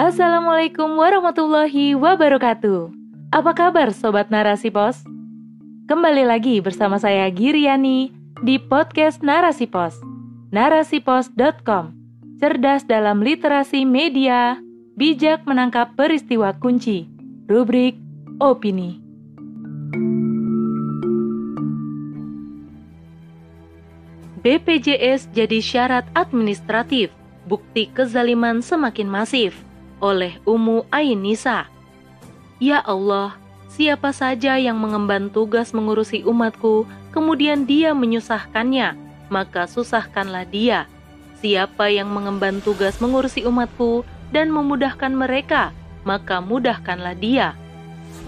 Assalamualaikum warahmatullahi wabarakatuh. Apa kabar Sobat Narasi Pos? Kembali lagi bersama saya Giriani di podcast Narasi Pos. Narasipos.com Cerdas dalam literasi media, bijak menangkap peristiwa kunci. Rubrik Opini. BPJS jadi syarat administratif, bukti kezaliman semakin masif oleh Umu Ainisa. Ya Allah, siapa saja yang mengemban tugas mengurusi umatku, kemudian dia menyusahkannya, maka susahkanlah dia. Siapa yang mengemban tugas mengurusi umatku dan memudahkan mereka, maka mudahkanlah dia.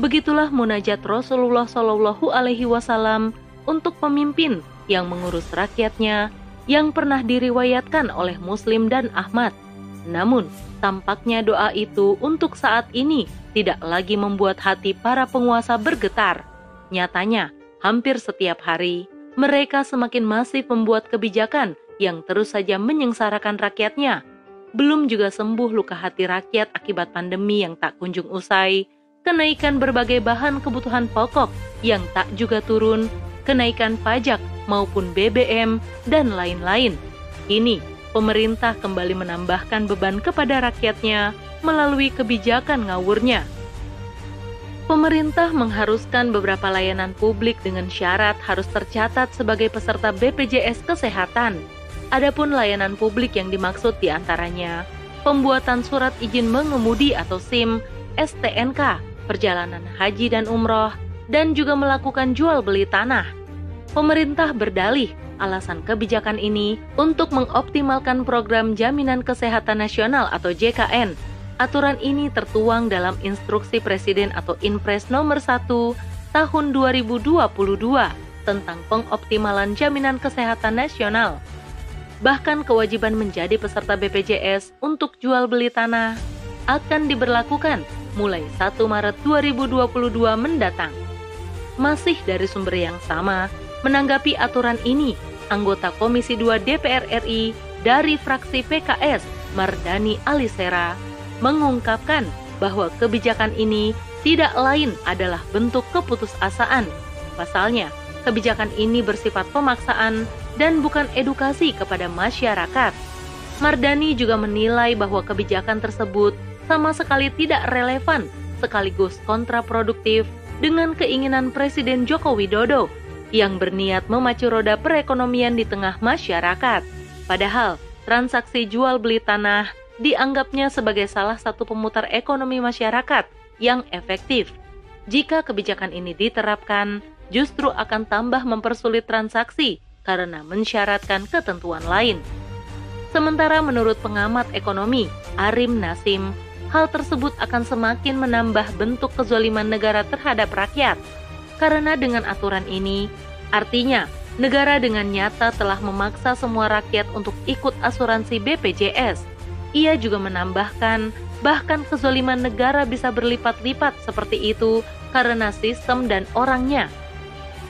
Begitulah munajat Rasulullah Shallallahu Alaihi Wasallam untuk pemimpin yang mengurus rakyatnya, yang pernah diriwayatkan oleh Muslim dan Ahmad. Namun, tampaknya doa itu untuk saat ini tidak lagi membuat hati para penguasa bergetar. Nyatanya, hampir setiap hari mereka semakin masif membuat kebijakan yang terus saja menyengsarakan rakyatnya. Belum juga sembuh luka hati rakyat akibat pandemi yang tak kunjung usai, kenaikan berbagai bahan kebutuhan pokok yang tak juga turun, kenaikan pajak maupun BBM, dan lain-lain. Kini, pemerintah kembali menambahkan beban kepada rakyatnya melalui kebijakan ngawurnya. Pemerintah mengharuskan beberapa layanan publik dengan syarat harus tercatat sebagai peserta BPJS Kesehatan. Adapun layanan publik yang dimaksud di antaranya pembuatan surat izin mengemudi atau SIM, STNK, perjalanan haji dan umroh, dan juga melakukan jual beli tanah. Pemerintah berdalih alasan kebijakan ini untuk mengoptimalkan program Jaminan Kesehatan Nasional atau JKN Aturan ini tertuang dalam Instruksi Presiden atau Inpres nomor 1 tahun 2022 tentang pengoptimalan jaminan kesehatan nasional. Bahkan kewajiban menjadi peserta BPJS untuk jual beli tanah akan diberlakukan mulai 1 Maret 2022 mendatang. Masih dari sumber yang sama, menanggapi aturan ini, anggota Komisi 2 DPR RI dari fraksi PKS, Mardani Alisera, mengungkapkan bahwa kebijakan ini tidak lain adalah bentuk keputusasaan. Pasalnya, kebijakan ini bersifat pemaksaan dan bukan edukasi kepada masyarakat. Mardani juga menilai bahwa kebijakan tersebut sama sekali tidak relevan sekaligus kontraproduktif dengan keinginan Presiden Joko Widodo yang berniat memacu roda perekonomian di tengah masyarakat. Padahal, transaksi jual beli tanah dianggapnya sebagai salah satu pemutar ekonomi masyarakat yang efektif. Jika kebijakan ini diterapkan, justru akan tambah mempersulit transaksi karena mensyaratkan ketentuan lain. Sementara menurut pengamat ekonomi Arim Nasim, hal tersebut akan semakin menambah bentuk kezoliman negara terhadap rakyat. Karena dengan aturan ini, artinya negara dengan nyata telah memaksa semua rakyat untuk ikut asuransi BPJS ia juga menambahkan, bahkan kezoliman negara bisa berlipat-lipat seperti itu karena sistem dan orangnya.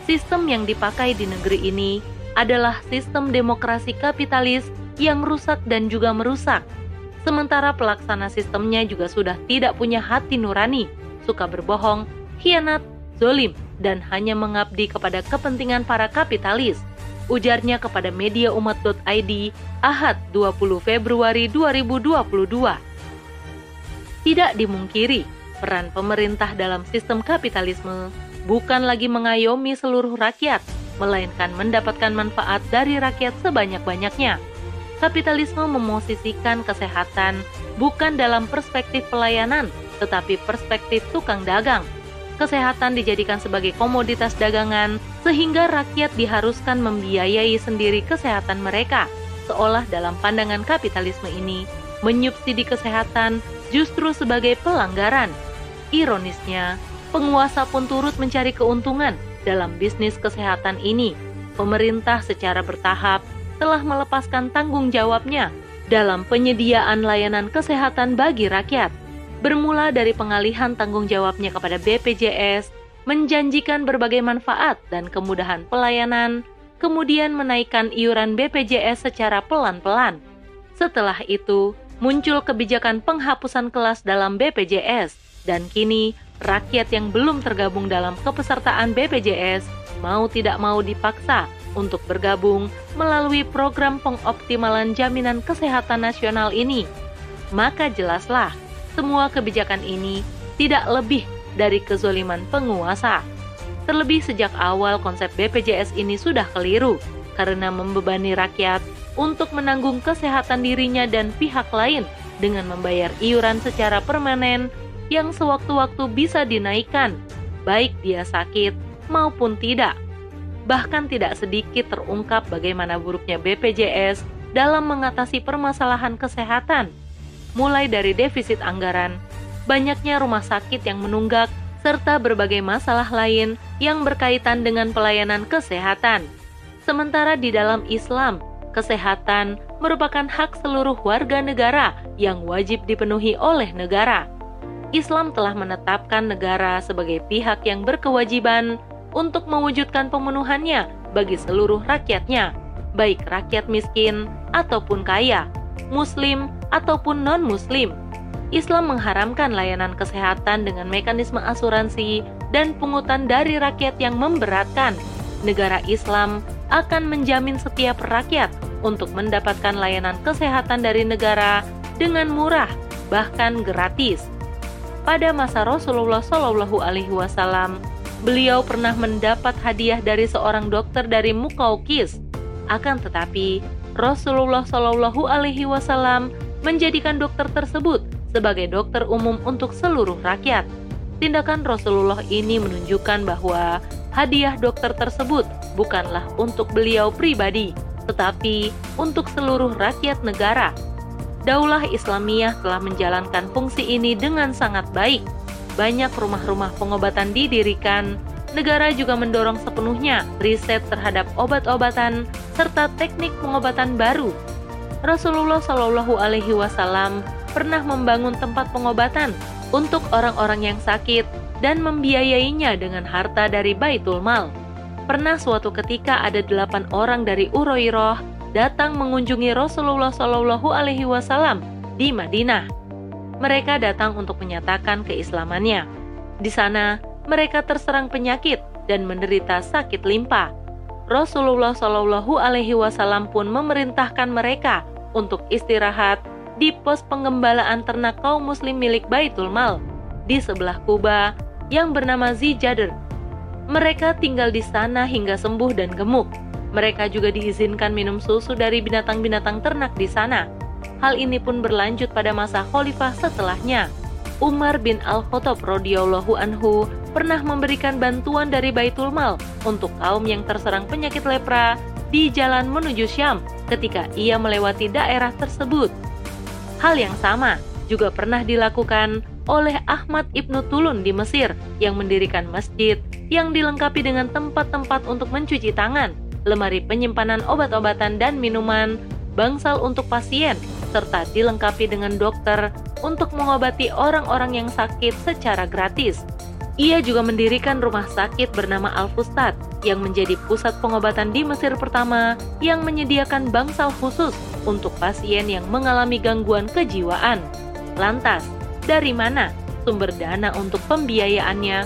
Sistem yang dipakai di negeri ini adalah sistem demokrasi kapitalis yang rusak dan juga merusak. Sementara pelaksana sistemnya juga sudah tidak punya hati nurani, suka berbohong, khianat, zolim, dan hanya mengabdi kepada kepentingan para kapitalis ujarnya kepada media umat.id Ahad 20 Februari 2022. Tidak dimungkiri, peran pemerintah dalam sistem kapitalisme bukan lagi mengayomi seluruh rakyat, melainkan mendapatkan manfaat dari rakyat sebanyak-banyaknya. Kapitalisme memosisikan kesehatan bukan dalam perspektif pelayanan, tetapi perspektif tukang dagang kesehatan dijadikan sebagai komoditas dagangan, sehingga rakyat diharuskan membiayai sendiri kesehatan mereka, seolah dalam pandangan kapitalisme ini, menyubsidi kesehatan justru sebagai pelanggaran. Ironisnya, penguasa pun turut mencari keuntungan dalam bisnis kesehatan ini. Pemerintah secara bertahap telah melepaskan tanggung jawabnya dalam penyediaan layanan kesehatan bagi rakyat bermula dari pengalihan tanggung jawabnya kepada BPJS, menjanjikan berbagai manfaat dan kemudahan pelayanan, kemudian menaikkan iuran BPJS secara pelan-pelan. Setelah itu, muncul kebijakan penghapusan kelas dalam BPJS, dan kini rakyat yang belum tergabung dalam kepesertaan BPJS mau tidak mau dipaksa untuk bergabung melalui program pengoptimalan jaminan kesehatan nasional ini. Maka jelaslah, semua kebijakan ini tidak lebih dari kezoliman penguasa. Terlebih sejak awal konsep BPJS ini sudah keliru karena membebani rakyat untuk menanggung kesehatan dirinya dan pihak lain dengan membayar iuran secara permanen yang sewaktu-waktu bisa dinaikkan, baik dia sakit maupun tidak. Bahkan tidak sedikit terungkap bagaimana buruknya BPJS dalam mengatasi permasalahan kesehatan, mulai dari defisit anggaran, banyaknya rumah sakit yang menunggak, serta berbagai masalah lain yang berkaitan dengan pelayanan kesehatan. Sementara di dalam Islam, kesehatan merupakan hak seluruh warga negara yang wajib dipenuhi oleh negara. Islam telah menetapkan negara sebagai pihak yang berkewajiban untuk mewujudkan pemenuhannya bagi seluruh rakyatnya, baik rakyat miskin ataupun kaya, muslim ataupun non-muslim. Islam mengharamkan layanan kesehatan dengan mekanisme asuransi dan pungutan dari rakyat yang memberatkan. Negara Islam akan menjamin setiap rakyat untuk mendapatkan layanan kesehatan dari negara dengan murah, bahkan gratis. Pada masa Rasulullah Shallallahu Alaihi Wasallam, beliau pernah mendapat hadiah dari seorang dokter dari Mukaukis. Akan tetapi, Rasulullah Shallallahu Alaihi Wasallam menjadikan dokter tersebut sebagai dokter umum untuk seluruh rakyat. Tindakan Rasulullah ini menunjukkan bahwa hadiah dokter tersebut bukanlah untuk beliau pribadi, tetapi untuk seluruh rakyat negara. Daulah Islamiyah telah menjalankan fungsi ini dengan sangat baik. Banyak rumah-rumah pengobatan didirikan. Negara juga mendorong sepenuhnya riset terhadap obat-obatan serta teknik pengobatan baru. Rasulullah Shallallahu Alaihi Wasallam pernah membangun tempat pengobatan untuk orang-orang yang sakit dan membiayainya dengan harta dari Baitul Mal. Pernah suatu ketika ada delapan orang dari Uroiroh datang mengunjungi Rasulullah Shallallahu Alaihi Wasallam di Madinah. Mereka datang untuk menyatakan keislamannya. Di sana, mereka terserang penyakit dan menderita sakit limpa. Rasulullah Shallallahu Alaihi Wasallam pun memerintahkan mereka untuk istirahat di pos penggembalaan ternak kaum muslim milik Baitul Mal di sebelah Kuba yang bernama Zijadr mereka tinggal di sana hingga sembuh dan gemuk. Mereka juga diizinkan minum susu dari binatang-binatang ternak di sana. Hal ini pun berlanjut pada masa khalifah setelahnya. Umar bin Al-Khattab radhiyallahu anhu pernah memberikan bantuan dari Baitul Mal untuk kaum yang terserang penyakit lepra di jalan menuju Syam ketika ia melewati daerah tersebut. Hal yang sama juga pernah dilakukan oleh Ahmad Ibnu Tulun di Mesir yang mendirikan masjid yang dilengkapi dengan tempat-tempat untuk mencuci tangan, lemari penyimpanan obat-obatan dan minuman, bangsal untuk pasien, serta dilengkapi dengan dokter untuk mengobati orang-orang yang sakit secara gratis. Ia juga mendirikan rumah sakit bernama Al-Fustat yang menjadi pusat pengobatan di Mesir pertama yang menyediakan bangsal khusus untuk pasien yang mengalami gangguan kejiwaan. Lantas, dari mana sumber dana untuk pembiayaannya?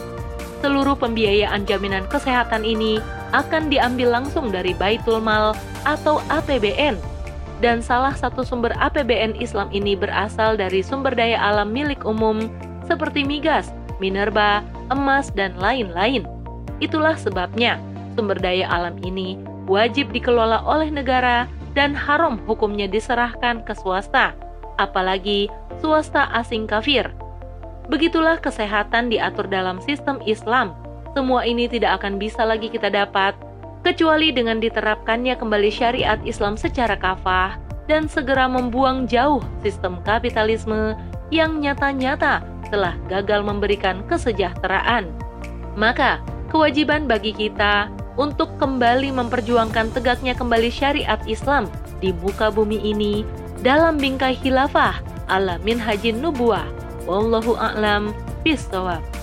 Seluruh pembiayaan jaminan kesehatan ini akan diambil langsung dari Baitul Mal atau APBN. Dan salah satu sumber APBN Islam ini berasal dari sumber daya alam milik umum seperti migas, minerba, emas, dan lain-lain. Itulah sebabnya sumber daya alam ini wajib dikelola oleh negara dan haram hukumnya diserahkan ke swasta apalagi swasta asing kafir. Begitulah kesehatan diatur dalam sistem Islam. Semua ini tidak akan bisa lagi kita dapat kecuali dengan diterapkannya kembali syariat Islam secara kafah dan segera membuang jauh sistem kapitalisme yang nyata-nyata telah gagal memberikan kesejahteraan. Maka, kewajiban bagi kita untuk kembali memperjuangkan tegaknya kembali syariat Islam di muka bumi ini dalam bingkai khilafah ala minhajin nubuah. Wallahu a'lam bisawab.